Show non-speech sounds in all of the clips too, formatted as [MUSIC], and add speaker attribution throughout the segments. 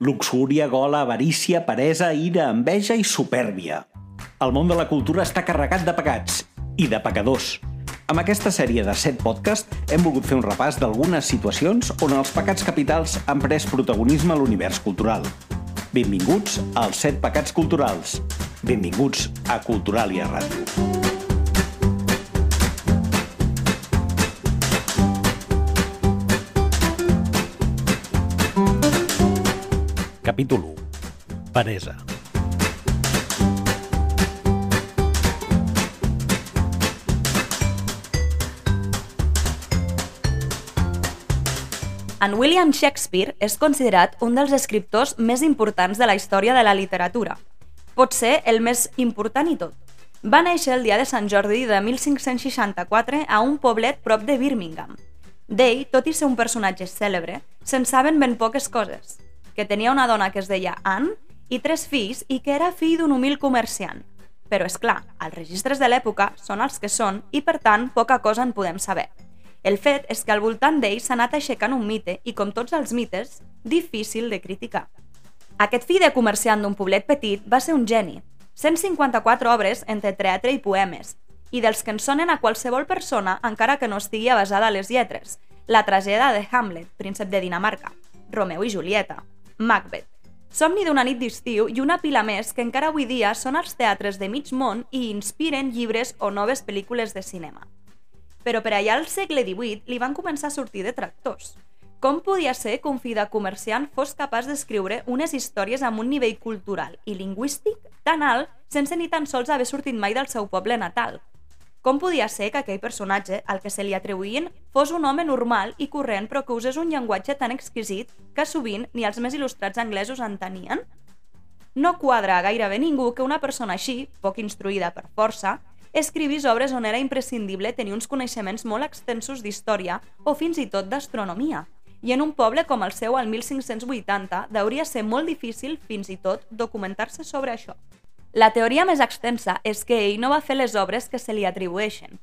Speaker 1: Luxúria, gola, avarícia, peresa, ira, enveja i supèrbia. El món de la cultura està carregat de pecats i de pecadors. Amb aquesta sèrie de 7 podcast hem volgut fer un repàs d'algunes situacions on els pecats capitals han pres protagonisme a l'univers cultural. Benvinguts als 7 pecats culturals. Benvinguts a Culturalia Ràdio. Capítol 1. Peresa.
Speaker 2: En William Shakespeare és considerat un dels escriptors més importants de la història de la literatura. Pot ser el més important i tot. Va néixer el dia de Sant Jordi de 1564 a un poblet prop de Birmingham. D'ell, tot i ser un personatge cèlebre, se'n saben ben poques coses. Que tenia una dona que es deia Anne i tres fills i que era fill d'un humil comerciant. Però, és clar, els registres de l'època són els que són i, per tant, poca cosa en podem saber. El fet és que al voltant d'ell s'ha anat aixecant un mite i, com tots els mites, difícil de criticar. Aquest fill de comerciant d'un poblet petit va ser un geni. 154 obres entre teatre i poemes, i dels que en sonen a qualsevol persona encara que no estigui basada a les lletres. La tragèdia de Hamlet, príncep de Dinamarca, Romeu i Julieta, Macbeth, Somni d'una nit d'estiu i una pila més que encara avui dia són als teatres de mig món i inspiren llibres o noves pel·lícules de cinema però per allà al segle XVIII li van començar a sortir detractors. Com podia ser que un fill de comerciant fos capaç d'escriure unes històries amb un nivell cultural i lingüístic tan alt sense ni tan sols haver sortit mai del seu poble natal? Com podia ser que aquell personatge, al que se li atribuïen, fos un home normal i corrent però que usés un llenguatge tan exquisit que sovint ni els més il·lustrats anglesos entenien? No quadra a gairebé ningú que una persona així, poc instruïda per força, escrivís obres on era imprescindible tenir uns coneixements molt extensos d'història o fins i tot d'astronomia. I en un poble com el seu al 1580 deuria ser molt difícil fins i tot documentar-se sobre això. La teoria més extensa és que ell no va fer les obres que se li atribueixen,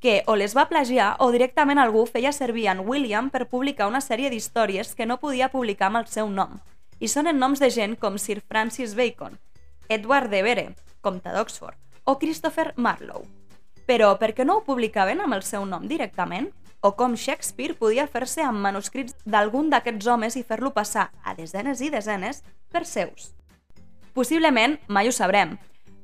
Speaker 2: que o les va plagiar o directament algú feia servir en William per publicar una sèrie d'històries que no podia publicar amb el seu nom, i són en noms de gent com Sir Francis Bacon, Edward de Vere, comte d'Oxford, o Christopher Marlowe. Però per què no ho publicaven amb el seu nom directament? O com Shakespeare podia fer-se amb manuscrits d'algun d'aquests homes i fer-lo passar a desenes i desenes per seus? Possiblement mai ho sabrem,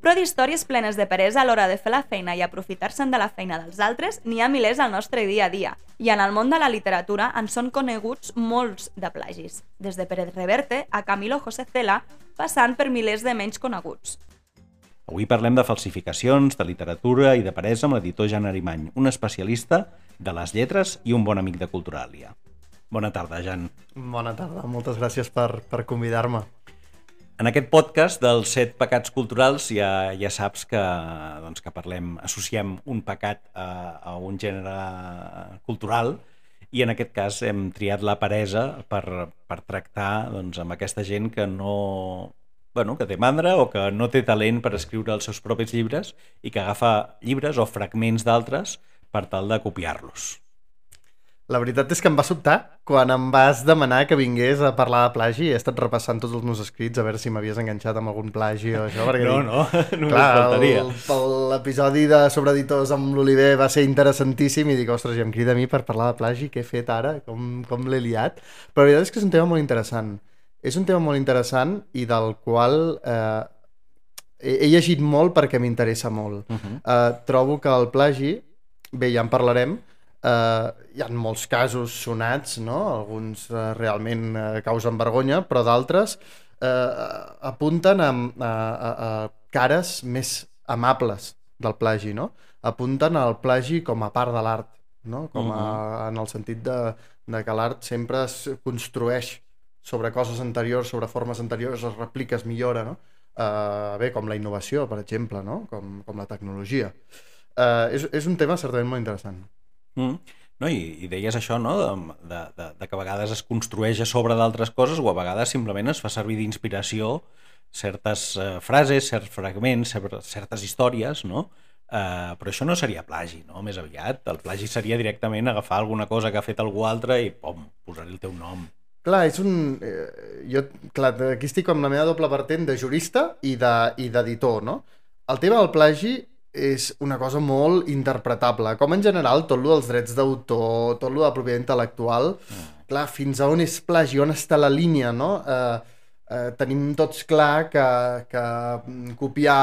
Speaker 2: però d'històries plenes de peresa a l'hora de fer la feina i aprofitar-se'n de la feina dels altres n'hi ha milers al nostre dia a dia, i en el món de la literatura en són coneguts molts de plagis, des de Pérez Reverte a Camilo José Cela, passant per milers de menys coneguts.
Speaker 1: Avui parlem de falsificacions, de literatura i de peresa amb l'editor Jan Arimany, un especialista de les lletres i un bon amic de Culturalia. Bona tarda, Jan.
Speaker 3: Bona tarda, moltes gràcies per, per convidar-me.
Speaker 1: En aquest podcast dels set pecats culturals ja, ja saps que, doncs, que parlem, associem un pecat a, a un gènere cultural i en aquest cas hem triat la peresa per, per tractar doncs, amb aquesta gent que no, bueno, que té mandra o que no té talent per escriure els seus propis llibres i que agafa llibres o fragments d'altres per tal de copiar-los.
Speaker 3: La veritat és que em va sobtar quan em vas demanar que vingués a parlar de plagi. He estat repassant tots els meus escrits a veure si m'havies enganxat amb algun plagi o això.
Speaker 1: Perquè no, no, [LAUGHS] només clar, faltaria.
Speaker 3: L'episodi de sobre editors amb l'Oliver va ser interessantíssim i dic, ostres, ja em crida a mi per parlar de plagi, què he fet ara, com, com l'he liat. Però la veritat és que és un tema molt interessant. És un tema molt interessant i del qual eh, he, he llegit molt perquè m'interessa molt. Uh -huh. eh, trobo que el plagi, bé, ja en parlarem, eh, hi ha molts casos sonats, no? alguns eh, realment eh, causen vergonya, però d'altres eh, apunten a, a, a, a cares més amables del plagi, no? apunten al plagi com a part de l'art, no? com a, uh -huh. en el sentit de, de que l'art sempre es construeix sobre coses anteriors, sobre formes anteriors, es replica, es millora, no? Uh, bé, com la innovació, per exemple, no? com, com la tecnologia. Uh, és, és un tema certament molt interessant.
Speaker 1: Mm. No, i, I deies això, no? De, de, de, de que a vegades es construeix a sobre d'altres coses o a vegades simplement es fa servir d'inspiració certes uh, frases, certs fragments, certes històries, no? Uh, però això no seria plagi, no? Més aviat, el plagi seria directament agafar alguna cosa que ha fet algú altre i, pom, posar-hi el teu nom.
Speaker 3: Clar, és un... Eh, jo, clar, aquí estic amb la meva doble vertent de jurista i de- i d'editor, de, no? El tema del plagi és una cosa molt interpretable. Com en general, tot lo dels drets d'autor, tot lo de propietat intel·lectual, clar, fins a on és plagi, on està la línia, no? Eh, eh, tenim tots clar que, que mm, copiar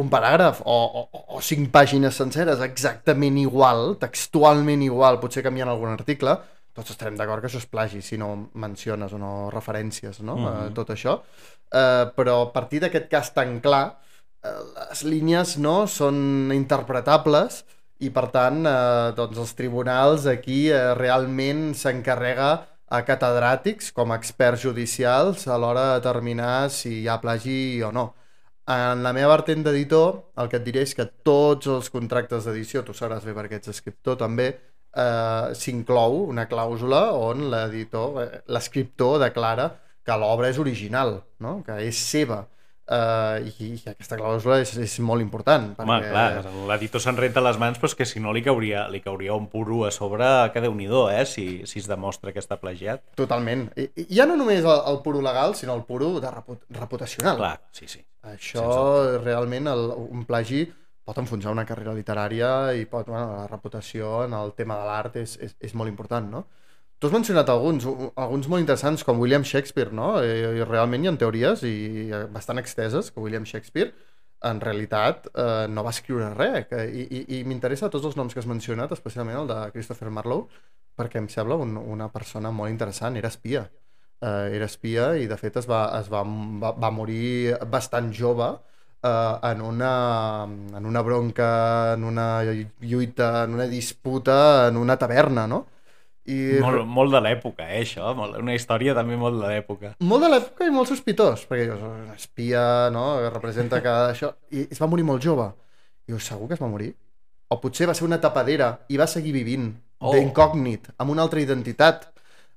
Speaker 3: un paràgraf o, o, o cinc pàgines senceres exactament igual, textualment igual, potser canviant algun article, tots estarem d'acord que això és plagi si no menciones o no referències no? mm. -hmm. tot això eh, però a partir d'aquest cas tan clar eh, les línies no són interpretables i per tant eh, doncs els tribunals aquí eh, realment s'encarrega a catedràtics com a experts judicials a l'hora de determinar si hi ha plagi o no. En la meva vertent d'editor, el que et diré és que tots els contractes d'edició, tu sabràs bé perquè ets escriptor també, eh, s'inclou una clàusula on l'editor, eh, l'escriptor declara que l'obra és original, no? que és seva. Uh, i, i aquesta clàusula és, és molt important.
Speaker 1: Home, clar, l'editor se'n renta les mans, però que si no li cauria, li cauria un puro a sobre que déu nhi eh, si, si es demostra que està plagiat.
Speaker 3: Totalment. I, i ja no només el, el puro legal, sinó el puro de reput reputacional.
Speaker 1: Clar, sí, sí.
Speaker 3: Això
Speaker 1: Sense
Speaker 3: realment, el, un plagi pot enfonsar una carrera literària i pot, bueno, la reputació en el tema de l'art és, és, és molt important, no? Tu has mencionat alguns, alguns molt interessants, com William Shakespeare, no? I, i realment hi ha teories i eh, bastant exteses que William Shakespeare en realitat eh, no va escriure res. Que, I i, i m'interessa tots els noms que has mencionat, especialment el de Christopher Marlowe, perquè em sembla un, una persona molt interessant, era espia. Eh, era espia i de fet es va, es va, va, va morir bastant jove eh, en, una, en una bronca, en una lluita, en una disputa, en una taverna, no? I
Speaker 1: Molt, molt de l'època, eh, això. Una història també molt de l'època.
Speaker 3: molt de l'època i molt sospitós, perquè dius, "Oh, un espia, no?, que representa que [LAUGHS] això... I es va morir molt jove. I dius, segur que es va morir? O potser va ser una tapadera i va seguir vivint
Speaker 1: Oh.
Speaker 3: d'incògnit, amb una altra identitat,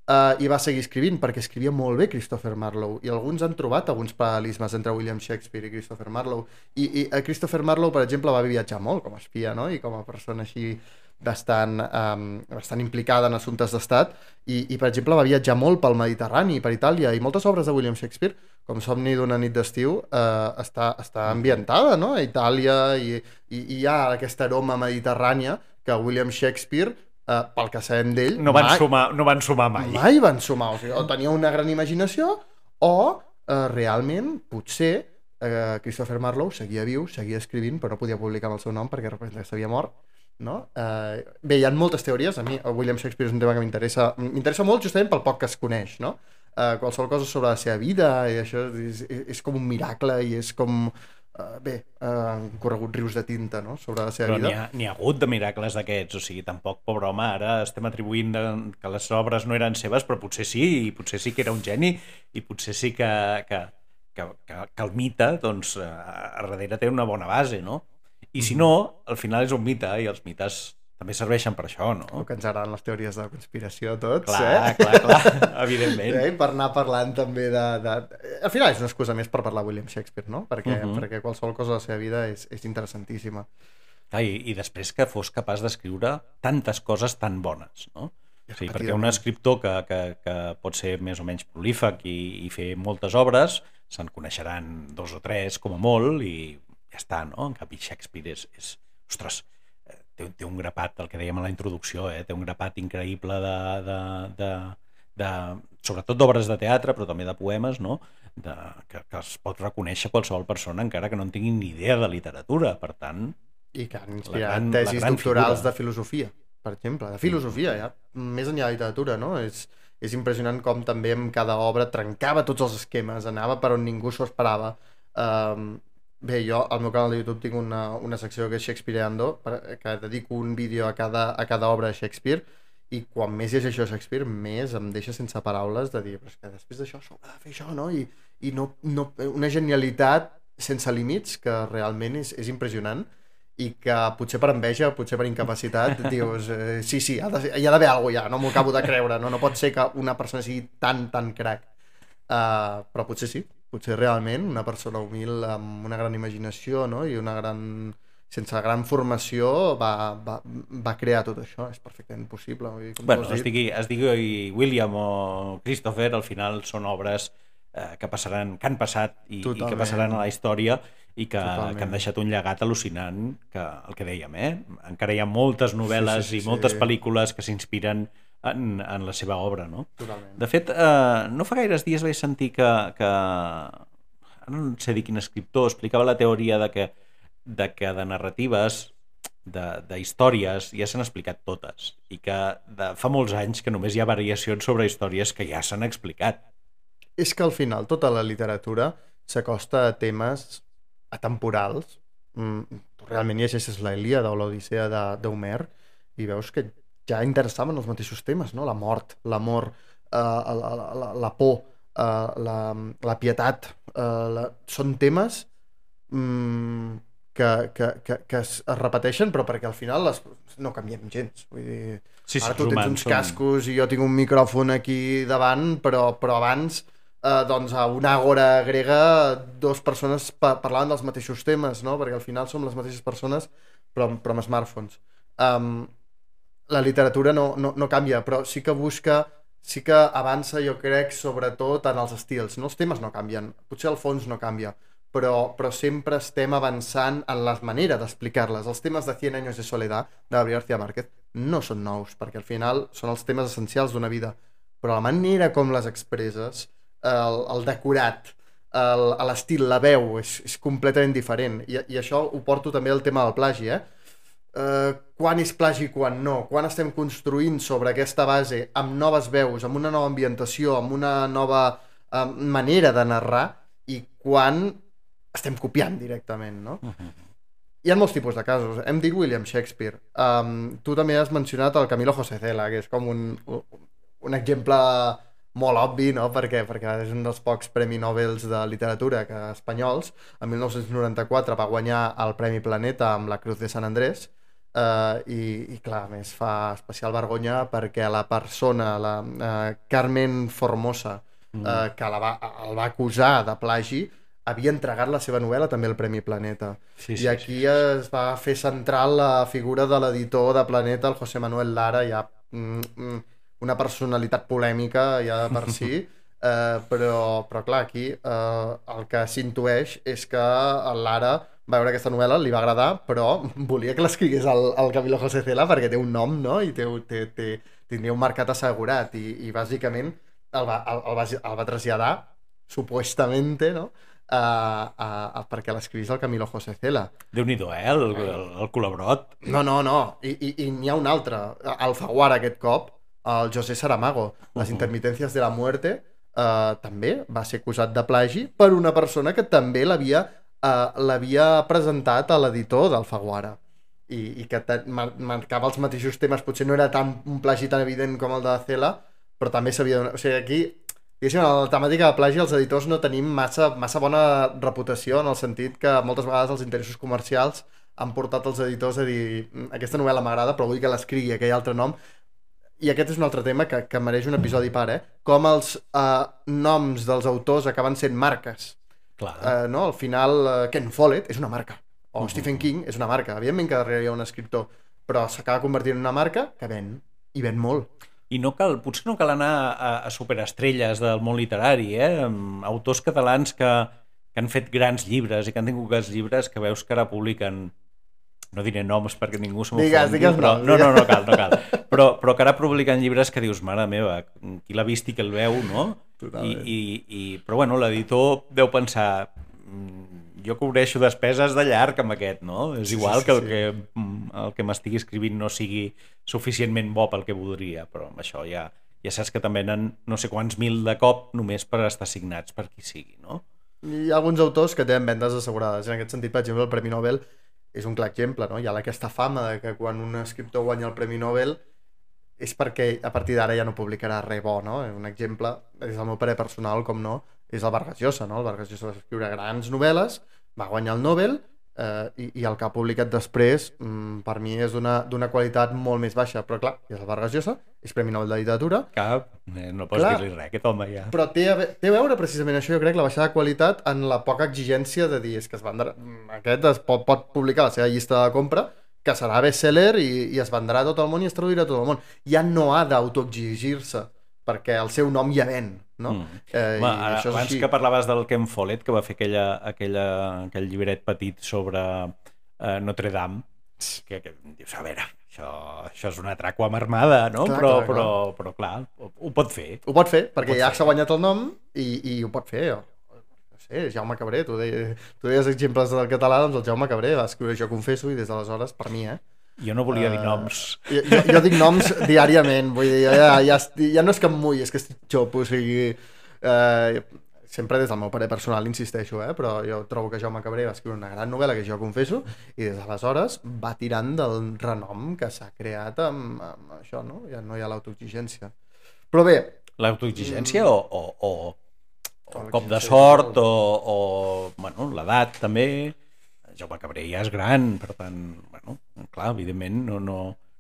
Speaker 3: uh, i va seguir escrivint, perquè escrivia molt bé Christopher Marlowe, i alguns han trobat alguns paral·lelismes entre William Shakespeare i Christopher Marlowe. I, i eh, Christopher Marlowe, per exemple, va viatjar molt com a espia, no?, i com a persona així bastant, um, bastant implicada en assumptes d'estat i, i, per exemple, va viatjar molt pel Mediterrani, per Itàlia, i moltes obres de William Shakespeare, com Somni d'una nit d'estiu, eh, està, està ambientada no? a Itàlia i, i, i hi ha aquesta aroma mediterrània que William Shakespeare, eh, pel que sabem d'ell,
Speaker 1: No van,
Speaker 3: mai,
Speaker 1: sumar, no van sumar mai.
Speaker 3: mai van sumar. O, sigui, o tenia una gran imaginació o eh, realment, potser, eh, Christopher Marlowe seguia viu, seguia escrivint, però no podia publicar amb el seu nom perquè representa que s'havia mort. No? Eh, bé, hi ha moltes teories, a mi el William Shakespeare és un tema que m'interessa m'interessa molt justament pel poc que es coneix, no? Eh, qualsevol cosa sobre la seva vida i això és, és, és com un miracle i és com, eh, bé, eh, han corregut rius de tinta, no?, sobre la seva
Speaker 1: Però
Speaker 3: vida.
Speaker 1: ha, n'hi ha hagut de miracles d'aquests, o sigui, tampoc, pobre home, ara estem atribuint de, que les obres no eren seves, però potser sí, i potser sí que era un geni, i potser sí que, que, que, que, que el mite, doncs, eh, a darrere té una bona base, no? I si no, al final és un mite, i els mites també serveixen per això, no?
Speaker 3: O que ens agraden les teories de conspiració a tots,
Speaker 1: Clar,
Speaker 3: eh?
Speaker 1: clar, clar, [LAUGHS] evidentment.
Speaker 3: Eh? Per anar parlant també de, de... Al final és una excusa més per parlar William Shakespeare, no? Perquè, uh
Speaker 1: Mhm.
Speaker 3: -huh. perquè qualsevol cosa de la seva vida és, és interessantíssima.
Speaker 1: Clar, i, I després que fos capaç d'escriure tantes coses tan bones, no? Sí, perquè un escriptor que, que, que pot ser més o menys prolífic i, i fer moltes obres, se'n coneixeran dos o tres com a molt i ja està, no? En canvi Shakespeare és, és ostres, té, té un grapat, el que dèiem a la introducció, eh? té un grapat increïble de, de, de, de sobretot d'obres de teatre, però també de poemes, no? De, que, que es pot reconèixer qualsevol persona encara que no en tingui ni idea de literatura. Per tant,
Speaker 3: I que han inspirat
Speaker 1: gran-
Speaker 3: tesis doctorals
Speaker 1: figura.
Speaker 3: de filosofia, per exemple. De filosofia, ja. Més enllà de literatura, no? És, és impressionant com també en cada obra trencava tots els esquemes, anava per on ningú s'ho esperava. Um, bé, jo al meu canal de YouTube tinc una, una secció que és Shakespeareando, que dedico un vídeo a cada, a cada obra de Shakespeare, i quan més llegeixo Shakespeare, més em deixa sense paraules de dir, però és que després d'això s'haurà de fer això, no? I, i no, no, una genialitat sense límits que realment és, és impressionant i que potser per enveja, potser per incapacitat, [LAUGHS] dius, eh, sí, sí, ha de, hi ha d'haver alguna ja, no m'ho acabo de creure, no? no pot ser que una persona sigui tan, tan crac. Uh, però potser sí, potser realment una persona humil amb una gran imaginació no? i una gran sense gran formació va, va, va crear tot això, és perfectament possible. Vull dir, com
Speaker 1: Bueno, es digui, es digui William o Christopher, al final són obres eh, que passaran, que han passat i, i que passaran a la història i que,
Speaker 3: Totalment.
Speaker 1: que han deixat un llegat al·lucinant, que el que dèiem, eh? Encara hi ha moltes novel·les
Speaker 3: Sí, sí, sí,
Speaker 1: i moltes
Speaker 3: sí.
Speaker 1: pel·lícules que s'inspiren en, en la seva obra, no?
Speaker 3: Totalment.
Speaker 1: De fet, eh, no fa gaires dies vaig sentir que, que... No sé dir quin escriptor explicava la teoria de que de, que de narratives, de, de històries, ja s'han explicat totes i que de, fa molts anys que només hi ha variacions sobre històries que ja s'han explicat.
Speaker 3: És que al final tota la literatura s'acosta a temes atemporals. Mm, tu realment llegeixes la Ilíada o l'Odissea de- d'Homer i veus que ja interessaven els mateixos temes, no? La mort, l'amor, eh, la, la, la, la por, eh, la, la pietat, eh, la... són temes mm, que, que, que, que es, es repeteixen però perquè al final les, no canviem gens. Vull dir,
Speaker 1: Sí, sí,
Speaker 3: Ara tu tens uns cascos i jo tinc un micròfon aquí davant, però, però abans, eh, doncs, a una àgora grega, dos persones pa parlaven dels mateixos temes, no? Perquè al final som les mateixes persones, però, però amb smartphones. Um, la literatura no, no, no canvia, però sí que busca, sí que avança, jo crec, sobretot en els estils. No els temes no canvien, potser el fons no canvia, però, però sempre estem avançant en la manera d'explicar-les. Els temes de 100 anys de soledat, de Gabriel García Márquez, no són nous, perquè al final són els temes essencials d'una vida, però la manera com les expresses, el, el decorat, l'estil, la veu, és, és completament diferent. I, I això ho porto també al tema del plagi, eh? Uh, quan és plagi i quan no, quan estem construint sobre aquesta base amb noves veus, amb una nova ambientació, amb una nova uh, manera de narrar i quan estem copiant directament, no? Hi ha molts tipus de casos. Hem dit William Shakespeare. Um, tu també has mencionat el Camilo José Cela, que és com un, un exemple molt obvi, no? Perquè, perquè és un dels pocs Premi Nobel de literatura que espanyols. En 1994 va guanyar el Premi Planeta amb la Cruz de Sant Andrés uh, i, i clar, més fa especial vergonya perquè la persona, la uh, Carmen Formosa, uh, que la va, el va acusar de plagi, havia entregat la seva novel·la també al Premi Planeta.
Speaker 1: Sí,
Speaker 3: I aquí es va fer central la figura de l'editor de Planeta, el José Manuel Lara, ja mm, mm, una personalitat polèmica ja per si, [LAUGHS] eh, però, però clar, aquí eh, el que s'intueix és que el Lara va veure aquesta novel·la, li va agradar, però [LAUGHS] volia que l'escrigués el, el Camilo José Cela perquè té un nom, no? I té, té, té, tindria un mercat assegurat i, i bàsicament el va, el, el, va, el va traslladar, supuestament, no? A, a, a, perquè l'escrivís el Camilo José Cela.
Speaker 1: Déu-n'hi-do, eh? El, el, el colabrot.
Speaker 3: No, no, no. I, i, i n'hi ha un altre. Alfaguara aquest cop, el José Saramago. Les
Speaker 1: Mhm.
Speaker 3: intermitències de la muerte eh, també va ser acusat de plagi per una persona que també l'havia eh, l'havia presentat a l'editor d'Alfaguara i, i que mar marcava els mateixos temes. Potser no era tan, un plagi tan evident com el de Cela, però també s'havia... donat- O sigui, aquí diguéssim, en la temàtica de plagi els editors no tenim massa, massa bona reputació en el sentit que moltes vegades els interessos comercials han portat els editors a dir "Mm, aquesta novel·la m'agrada però vull que l'escrigui aquell altre nom i aquest és un altre tema que, que mereix un episodi part, eh? Com els eh, noms dels autors acaben sent marques.
Speaker 1: Clar.
Speaker 3: Eh, no? Al final, eh, Ken Follett és una marca. O
Speaker 1: Mhm.
Speaker 3: Stephen King és una marca. Evidentment que darrere hi ha un escriptor, però s'acaba convertint en una marca que ven. I ven molt.
Speaker 1: I no cal, potser no cal anar a, a superestrelles del món literari, eh? Autors catalans que, que han fet grans llibres i que han tingut grans llibres que veus que ara publiquen no diré noms perquè ningú se
Speaker 3: Digues,
Speaker 1: m'ofongui,
Speaker 3: digues
Speaker 1: però... no, no, no cal, no cal. Però, però que ara publiquen llibres que dius, mare meva, qui l'ha vist i que el veu, no? I, i, i, però bueno, l'editor deu pensar "Mm, jo cobreixo despeses de llarg amb aquest, no? És
Speaker 3: Sí,
Speaker 1: igual
Speaker 3: sí,
Speaker 1: que el
Speaker 3: sí.
Speaker 1: que el que m'estigui escrivint no sigui suficientment bo pel que voldria, però amb això ja, ja saps que també n'han no sé quants mil de cop només per estar signats per qui sigui, no?
Speaker 3: Hi ha alguns autors que tenen vendes assegurades. En aquest sentit, per exemple, el Premi Nobel és un clar exemple, no? Hi ha aquesta fama de que quan un escriptor guanya el Premi Nobel és perquè a partir d'ara ja no publicarà res bo, no? Un exemple, des del meu parer personal, com no, és el Vargas Llosa, no? El Vargas Llosa va escriure grans novel·les, va guanyar el Nobel eh, i, i el que ha publicat després mm, per mi és d'una qualitat molt més baixa, però clar, és el Vargas Llosa, és Premi Nobel de Literatura,
Speaker 1: Cap, eh, no pots
Speaker 3: Clar.
Speaker 1: dir-li res, aquest home ja.
Speaker 3: però té a, ve- té a veure precisament això, jo crec, la baixada de qualitat en la poca exigència de dir és que es vendrà, mm, aquest es pot, pot publicar la seva llista de compra, que serà bestseller i, i es vendrà a tot el món i es traduirà a tot el món. Ja no ha d'autoexigir-se, perquè el seu nom ja ven, no?
Speaker 1: Mm.
Speaker 3: Eh,
Speaker 1: Home,
Speaker 3: I això és
Speaker 1: abans
Speaker 3: així.
Speaker 1: que parlaves del Ken Follett, que va fer aquella, aquella, aquell llibret petit sobre eh, Notre Dame, que, que dius, a veure, això, això és una atraco amb armada, no?
Speaker 3: Clar,
Speaker 1: però,
Speaker 3: clar,
Speaker 1: però, però, clar, ho, ho pot fer.
Speaker 3: Ho pot fer, perquè
Speaker 1: pot
Speaker 3: ja s'ha guanyat el nom i, i ho pot fer. No sé, Jaume Cabré, tu deies, tu deies exemples del català, doncs el Jaume Cabré va escriure Jo confesso i des d'aleshores, per mi, eh?
Speaker 1: Jo no volia dir
Speaker 3: Eh,
Speaker 1: noms.
Speaker 3: Jo, jo, jo dic noms diàriament, vull dir, ja, ja, ja no és que em mulli, és que estic xop, o sigui... Eh, sempre des del meu parer personal, insisteixo, eh? però jo trobo que Jaume Cabré va escriure una gran novel·la que jo confesso i des d'aleshores va tirant del renom que s'ha creat amb, amb això, no? Ja no hi ha l'autoexigència. Però bé,
Speaker 1: L'autoexigència o, o, o, o
Speaker 3: El
Speaker 1: cop de sort o, o bueno, l'edat també. Jaume Cabré ja és gran, per tant, bueno, clar, evidentment, no, no,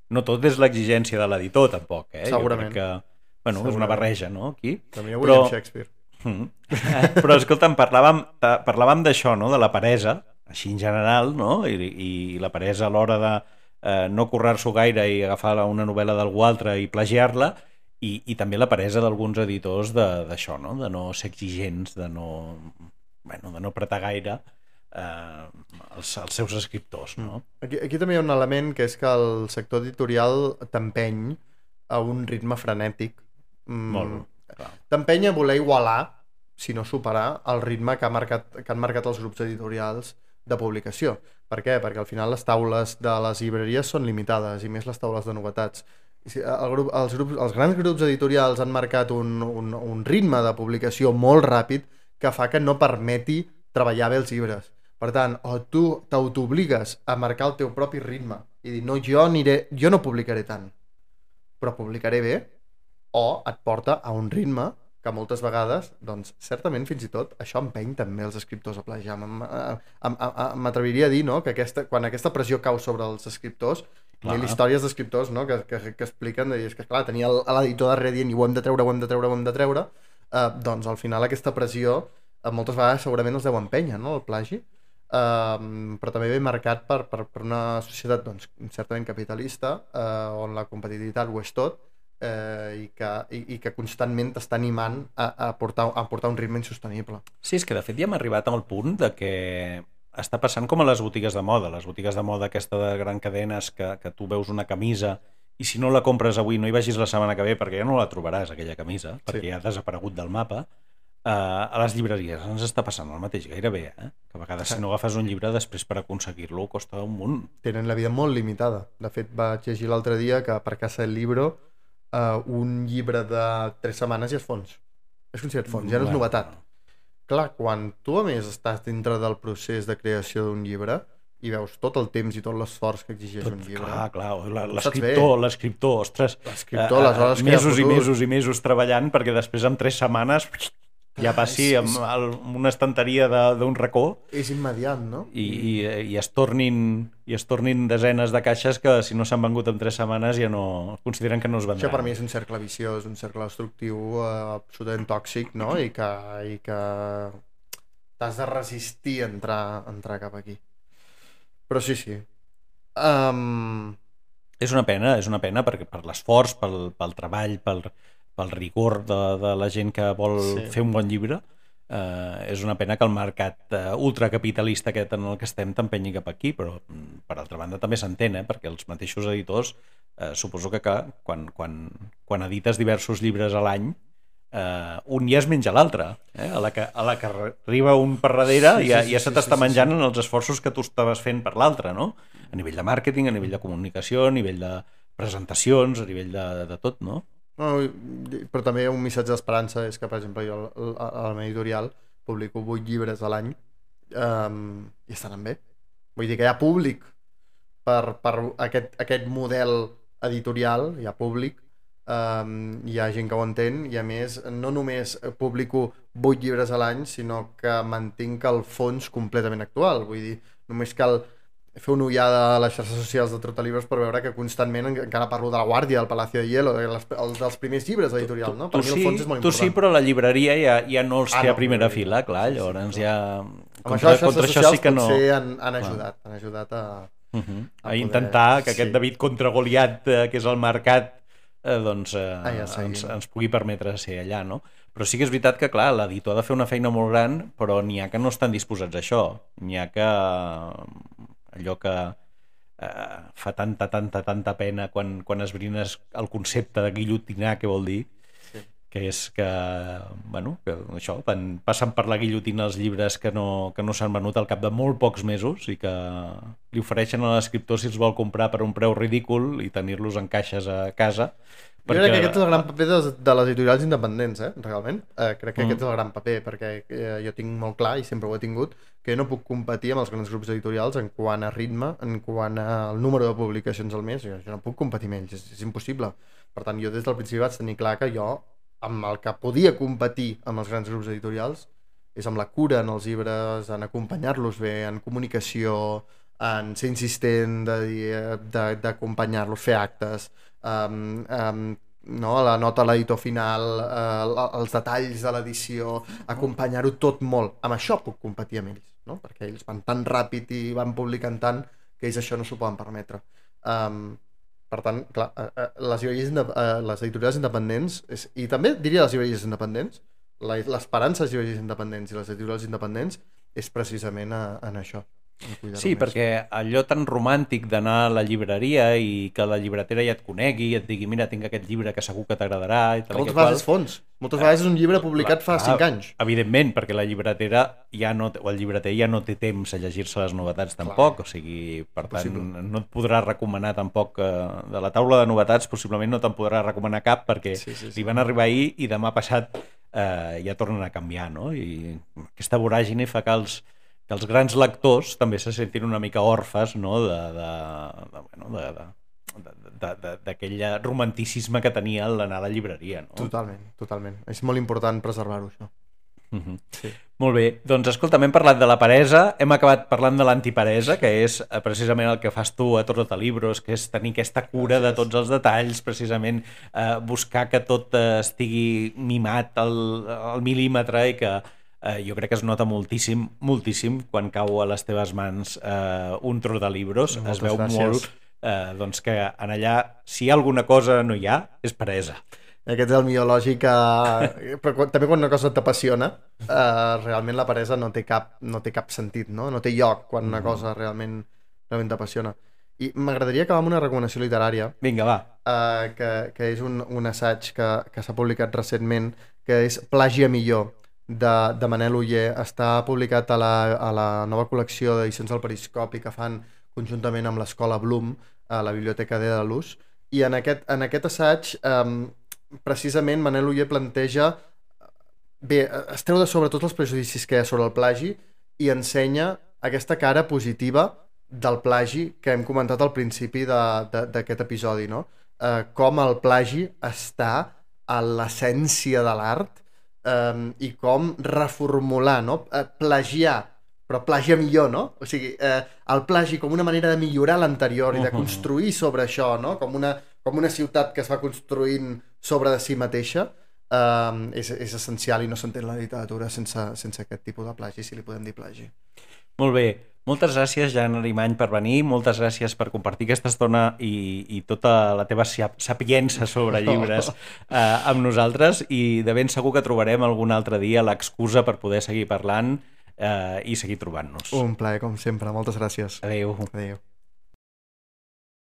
Speaker 1: no tot és l'exigència de l'editor, tampoc, eh? Jo
Speaker 3: Segurament.
Speaker 1: crec que, bueno, és una
Speaker 3: Segurament.
Speaker 1: barreja, no?, aquí.
Speaker 3: també
Speaker 1: Però-
Speaker 3: William Shakespeare.
Speaker 1: Mm. [LAUGHS] Però, escolta'm, parlàvem, parlàvem d'això, no?, de la peresa, així en general, no?, i, i la peresa a l'hora de eh, no currar-s'ho gaire i agafar una novel·la d'algú altre i plagiar-la, i, i també la peresa d'alguns editors de- d'això, no?, de no ser exigents, de no, bueno, de no apretar gaire eh, els, els seus escriptors, no?
Speaker 3: Aquí, aquí també hi ha un element que és que el sector editorial t'empeny a un ritme frenètic. Mm. T'empeny a voler igualar, si no superar, el ritme que, ha marcat, que han marcat els grups editorials de publicació. Per què? Perquè al final les taules de les llibreries són limitades, i més les taules de novetats. El grup, els, grups, els grans grups editorials han marcat un, un, un ritme de publicació molt ràpid que fa que no permeti treballar bé els llibres. Per tant, o tu t'autobligues a marcar el teu propi ritme i dir, no, jo, aniré, jo no publicaré tant, però publicaré bé, o et porta a un ritme que moltes vegades, doncs, certament fins i tot, això empeny també els escriptors a plagiar. M'atreviria a dir no, que aquesta, quan aquesta pressió cau sobre els escriptors, hi
Speaker 1: Clar.
Speaker 3: ha històries d'escriptors no, que, que, que expliquen, de dir, és que clar, tenia l'editor darrere dient i ho hem de treure, ho hem de treure, ho hem de treure, eh, doncs al final aquesta pressió eh, moltes vegades segurament els deu empènyer, no?, el plagi, però també ve marcat per, per, per una societat doncs, certament capitalista, eh, on la competitivitat ho és tot, eh, i, que, i, i que constantment t'està animant a, a, portar, a portar un ritme insostenible.
Speaker 1: Sí, és que de fet ja hem arribat al punt de que està passant com a les botigues de moda, les botigues de moda aquesta de gran cadenes que, que tu veus una camisa i si no la compres avui no hi vagis la setmana que ve perquè ja no la trobaràs aquella camisa, perquè ja ha desaparegut del mapa, a les llibreries ens està passant el mateix gairebé, eh? que a vegades si no agafes un llibre després per aconseguir-lo costa un munt.
Speaker 3: Tenen la vida molt limitada. De fet, vaig llegir l'altre dia que per Casa del Libro eh, un llibre de tres setmanes ja és fons. És considerat fons, ja no és novetat. Clar, quan tu a més estàs dintre del procés de creació d'un llibre i veus tot el temps i tot l'esforç que exigeix
Speaker 1: Tot,
Speaker 3: un llibre...
Speaker 1: clar, clar, l'escriptor, l'escriptor, ostres,
Speaker 3: L'escriptor,
Speaker 1: eh,
Speaker 3: aleshores,
Speaker 1: eh,
Speaker 3: crea
Speaker 1: mesos i mesos i mesos treballant perquè després en tres setmanes ja passi
Speaker 3: és-
Speaker 1: amb,
Speaker 3: és-
Speaker 1: el, amb una estanteria de- d'un racó
Speaker 3: És immediat, no?
Speaker 1: i, i, i, es tornin, i es tornin desenes de caixes que si no s'han vengut en tres setmanes ja no consideren que no es vendran.
Speaker 3: Això per mi és un cercle viciós, un cercle destructiu eh, absolutament tòxic, no? I que, i que t'has de resistir a entrar, a entrar cap aquí. Però sí, sí. Um,
Speaker 1: És una pena, és una pena perquè per l'esforç, pel, pel treball, pel, pel rigor de, de la gent que vol
Speaker 3: Sí.
Speaker 1: sí. fer un bon llibre, eh, és una pena que el mercat eh, ultracapitalista aquest en el que estem t'empenyi cap aquí, però mm, per altra banda també s'entén, eh, perquè els mateixos editors eh, suposo que, que quan, quan, quan edites diversos llibres a l'any eh, un ja es menja l'altre eh? a, la que, a la que arriba un per darrere
Speaker 3: Sí,
Speaker 1: sí, ja,
Speaker 3: sí, sí,
Speaker 1: ja
Speaker 3: sí,
Speaker 1: se t'està
Speaker 3: sí, sí,
Speaker 1: menjant en els esforços que tu estaves fent per l'altre no? a nivell de màrqueting, a nivell de comunicació a nivell de presentacions, a nivell de, de tot no?
Speaker 3: No, però també un missatge d'esperança és que, per exemple, jo a la meva editorial publico 8 llibres a l'any um, i estaran bé. Vull dir que hi ha públic per, per aquest, aquest model editorial, hi ha públic, um, hi ha gent que ho entén i a més no només publico 8 llibres a l'any sinó que mantinc el fons completament actual vull dir, Només cal fer una ullada a les xarxes socials de Trotalibros per veure que constantment en- encara parlo de la Guàrdia, el Palacio de Hielo, de els dels primers llibres de l'editorial, no? Per
Speaker 1: tu
Speaker 3: mi el
Speaker 1: sí,
Speaker 3: fons és molt
Speaker 1: tu
Speaker 3: important.
Speaker 1: sí, però la llibreria ja, ja no els
Speaker 3: Ah,
Speaker 1: té
Speaker 3: no,
Speaker 1: a primera
Speaker 3: no,
Speaker 1: fila, clar,
Speaker 3: sí, sí,
Speaker 1: llavors
Speaker 3: clar.
Speaker 1: ja...
Speaker 3: Amb això les xarxes socials
Speaker 1: sí que no...
Speaker 3: potser han, han ajudat, han ajudat a...
Speaker 1: Uh -huh.
Speaker 3: a
Speaker 1: A
Speaker 3: poder-
Speaker 1: intentar que aquest
Speaker 3: sí.
Speaker 1: David contra Goliat, eh, que és el mercat, eh, doncs eh,
Speaker 3: Ah, ja seguim.
Speaker 1: ens, ens pugui permetre ser allà, no? Però sí que és veritat que, clar, l'editor ha de fer una feina molt gran, però n'hi ha que no estan disposats a això. N'hi ha que allò que eh, fa tanta, tanta, tanta pena quan, quan esbrines el concepte de guillotinar, què vol dir,
Speaker 3: Sí.
Speaker 1: que és que, bueno, que això, van, passen per la guillotina els llibres que no, que no s'han venut al cap de molt pocs mesos i que li ofereixen a l'escriptor si els vol comprar per un preu ridícul i tenir-los en caixes a casa.
Speaker 3: Jo crec que aquest és el gran paper de, de les editorials independents, eh, realment. Eh, crec que
Speaker 1: Mm.
Speaker 3: aquest és el gran paper, perquè eh, jo tinc molt clar, i sempre ho he tingut, que no puc competir amb els grans grups editorials en quant a ritme, en quant al número de publicacions al mes. Jo, jo no puc competir amb ells, és, és impossible. Per tant, jo des del principi vaig tenir clar que jo, amb el que podia competir amb els grans grups editorials, és amb la cura en els llibres, en acompanyar-los bé, en comunicació, en ser insistent d'acompanyar-los, fer actes, um, um, no? la nota a l'editor final, uh, els detalls de l'edició, acompanyar-ho tot molt. Amb això puc competir amb ells, no? perquè ells van tan ràpid i van publicant tant que ells això no s'ho poden permetre. Um, per tant, clar, eh, eh, les, eh, les editorials independents, és, i també diria les llibreries independents, l'esperança de les llibreries independents i les editorials independents és precisament a, en això.
Speaker 1: Sí,
Speaker 3: més.
Speaker 1: perquè allò tan romàntic d'anar a la llibreria i que la llibretera ja et conegui i et digui mira, tinc aquest llibre que segur que t'agradarà i tal
Speaker 3: moltes vegades és fons. Moltes vegades és un llibre publicat fa
Speaker 1: Clar,
Speaker 3: 5 anys.
Speaker 1: Evidentment, perquè la llibretera ja no, o el llibreter ja no té temps a llegir-se les novetats tampoc, o sigui, per tant,
Speaker 3: Impossible.
Speaker 1: no et podrà recomanar tampoc eh, de la taula de novetats, possiblement no te'n podrà recomanar cap perquè
Speaker 3: Sí, sí, sí.
Speaker 1: li van arribar ahir i demà passat eh, ja tornen a canviar, no? I aquesta voràgine fa que els, que els grans lectors també se sentin una mica orfes no? de, de, de, bueno, de, de, d'aquell romanticisme que tenia l'anar a la llibreria. No?
Speaker 3: Totalment, totalment. És molt important preservar-ho, això.
Speaker 1: Mhm.
Speaker 3: Sí.
Speaker 1: Molt bé, doncs escolta, hem parlat de la peresa, hem acabat parlant de l'antiperesa, que és eh, precisament el que fas tu a Torrota Libros, que és tenir aquesta cura de tots els detalls, precisament eh, buscar que tot eh, estigui mimat al, al mil·límetre i que eh, jo crec que es nota moltíssim, moltíssim quan cau a les teves mans eh, un tro de libros,
Speaker 3: Moltes
Speaker 1: es veu
Speaker 3: gràcies.
Speaker 1: molt eh, doncs que en allà, si hi ha alguna cosa no hi ha, és peresa.
Speaker 3: Aquest és el millor lògic que... [LAUGHS] Però quan, també quan una cosa t'apassiona, eh, realment la peresa no té, cap, no té cap sentit, no? No té lloc quan una cosa realment, realment t'apassiona. I m'agradaria acabar amb una recomanació literària,
Speaker 1: Vinga, va.
Speaker 3: eh, que, que és un, un assaig que, que s'ha publicat recentment, que és Plàgia millor, de, de Manel Uller. Està publicat a la, a la nova col·lecció d'edicions del Periscopi que fan conjuntament amb l'Escola Bloom, a la Biblioteca de Luz. I en aquest, en aquest assaig, eh, precisament, Manel Uller planteja bé, es treu de sobre tots els prejudicis que hi ha sobre el plagi i ensenya aquesta cara positiva del plagi que hem comentat al principi d'aquest episodi, no? Eh, com el plagi està a l'essència de l'art eh, i com reformular, no? Eh, plagiar, però plagiar millor, no? O sigui, eh, el plagi com una manera de millorar l'anterior i de construir sobre això, no? Com una, com una ciutat que es va construint sobre de si mateixa, eh, és, és essencial i no s'entén la literatura sense, sense aquest tipus de plagi, si li podem dir plagi.
Speaker 1: Molt bé. Moltes gràcies, Jan Arimany, per venir. Moltes gràcies per compartir aquesta estona i, i tota la teva sap- sapiença sobre llibres eh, amb nosaltres i de ben segur que trobarem algun altre dia l'excusa per poder seguir parlant eh, i seguir trobant-nos.
Speaker 3: Un plaer, com sempre. Moltes gràcies.
Speaker 1: Adéu.
Speaker 3: Adéu.